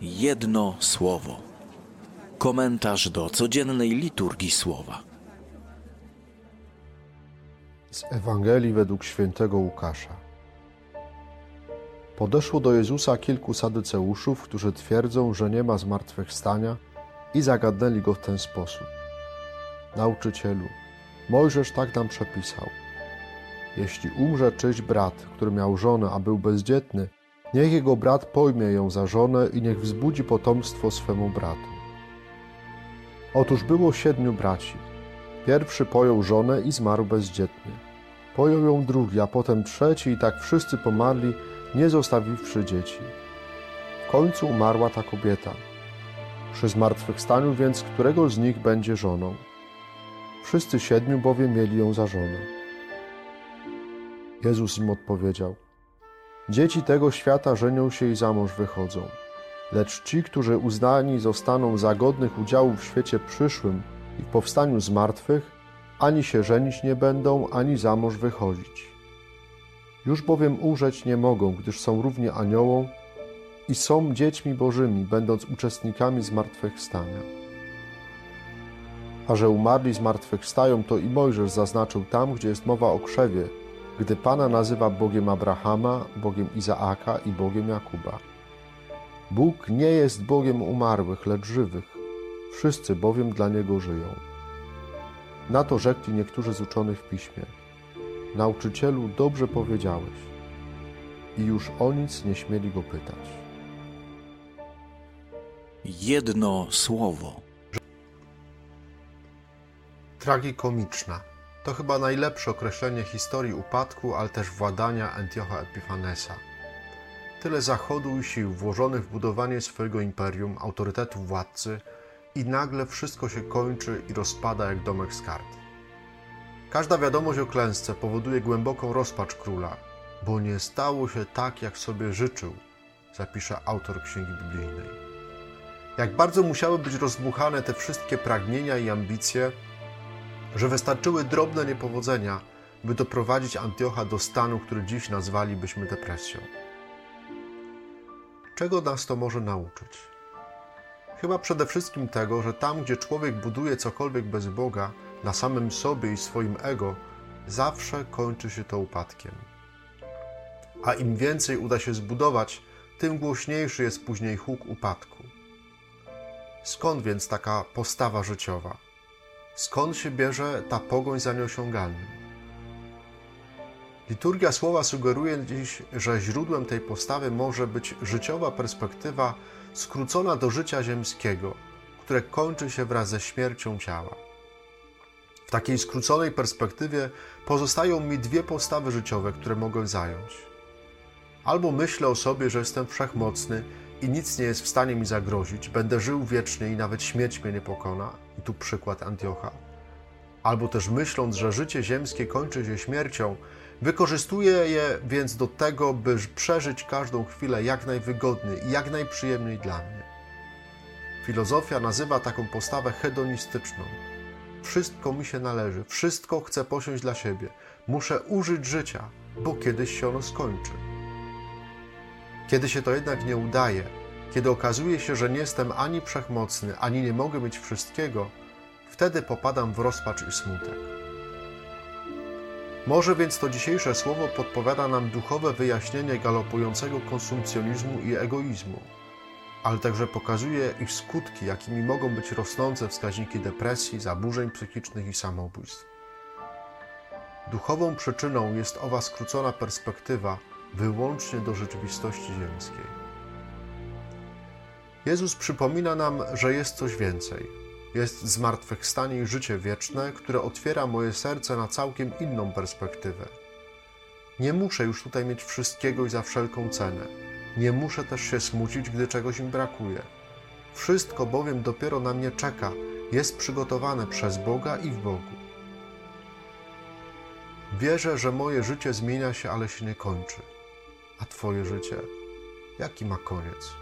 Jedno słowo. Komentarz do codziennej liturgii słowa. Z Ewangelii według świętego Łukasza. Podeszło do Jezusa kilku sadyceuszów, którzy twierdzą, że nie ma zmartwychwstania i zagadnęli go w ten sposób. Nauczycielu, Mojżesz tak nam przepisał. Jeśli umrze czyjś brat, który miał żonę, a był bezdzietny, niech jego brat pojmie ją za żonę i niech wzbudzi potomstwo swemu bratu. Otóż było siedmiu braci. Pierwszy pojął żonę i zmarł bezdzietnie. Pojął ją drugi, a potem trzeci i tak wszyscy pomarli, nie zostawiwszy dzieci. W końcu umarła ta kobieta. Przy zmartwychwstaniu więc którego z nich będzie żoną? Wszyscy siedmiu bowiem mieli ją za żonę. Jezus im odpowiedział: Dzieci tego świata żenią się i za mąż wychodzą. Lecz ci, którzy uznani zostaną za godnych udziału w świecie przyszłym i w powstaniu z martwych, ani się żenić nie będą, ani za mąż wychodzić. Już bowiem umrzeć nie mogą, gdyż są równie aniołom i są dziećmi bożymi, będąc uczestnikami zmartwychwstania. A że umarli zmartwychwstają, to i Mojżesz zaznaczył tam, gdzie jest mowa o krzewie, gdy Pana nazywa Bogiem Abrahama, Bogiem Izaaka i Bogiem Jakuba. Bóg nie jest Bogiem umarłych, lecz żywych. Wszyscy bowiem dla Niego żyją. Na to rzekli niektórzy z uczonych w piśmie. Nauczycielu, dobrze powiedziałeś. I już o nic nie śmieli go pytać. Jedno słowo. Tragikomiczna. To chyba najlepsze określenie historii upadku, ale też władania Antiocha Epifanesa. Tyle zachodu i sił włożonych w budowanie swojego imperium, autorytetu władcy i nagle wszystko się kończy i rozpada jak domek z kart. Każda wiadomość o klęsce powoduje głęboką rozpacz króla, bo nie stało się tak, jak sobie życzył, zapisze autor księgi biblijnej. Jak bardzo musiały być rozdmuchane te wszystkie pragnienia i ambicje, że wystarczyły drobne niepowodzenia, by doprowadzić Antiocha do stanu, który dziś nazwalibyśmy depresją. Czego nas to może nauczyć? Chyba przede wszystkim tego, że tam, gdzie człowiek buduje cokolwiek bez Boga, na samym sobie i swoim ego, zawsze kończy się to upadkiem. A im więcej uda się zbudować, tym głośniejszy jest później huk upadku. Skąd więc taka postawa życiowa? Skąd się bierze ta pogoń za nieosiągalnym? Liturgia słowa sugeruje dziś, że źródłem tej postawy może być życiowa perspektywa skrócona do życia ziemskiego, które kończy się wraz ze śmiercią ciała. W takiej skróconej perspektywie pozostają mi dwie postawy życiowe, które mogę zająć. Albo myślę o sobie, że jestem wszechmocny i nic nie jest w stanie mi zagrozić, będę żył wiecznie i nawet śmierć mnie nie pokona. I tu przykład Antiocha. Albo też myśląc, że życie ziemskie kończy się śmiercią, wykorzystuję je więc do tego, by przeżyć każdą chwilę jak najwygodniej i jak najprzyjemniej dla mnie. Filozofia nazywa taką postawę hedonistyczną. Wszystko mi się należy, wszystko chcę posiąść dla siebie. Muszę użyć życia, bo kiedyś się ono skończy. Kiedy się to jednak nie udaje, kiedy okazuje się, że nie jestem ani wszechmocny, ani nie mogę mieć wszystkiego, wtedy popadam w rozpacz i smutek. Może więc to dzisiejsze słowo podpowiada nam duchowe wyjaśnienie galopującego konsumpcjonizmu i egoizmu, ale także pokazuje ich skutki, jakimi mogą być rosnące wskaźniki depresji, zaburzeń psychicznych i samobójstw. Duchową przyczyną jest owa skrócona perspektywa wyłącznie do rzeczywistości ziemskiej. Jezus przypomina nam, że jest coś więcej. Jest zmartwychwstanie i życie wieczne, które otwiera moje serce na całkiem inną perspektywę. Nie muszę już tutaj mieć wszystkiego i za wszelką cenę. Nie muszę też się smucić, gdy czegoś mi brakuje. Wszystko bowiem dopiero na mnie czeka, jest przygotowane przez Boga i w Bogu. Wierzę, że moje życie zmienia się, ale się nie kończy. A Twoje życie, jaki ma koniec?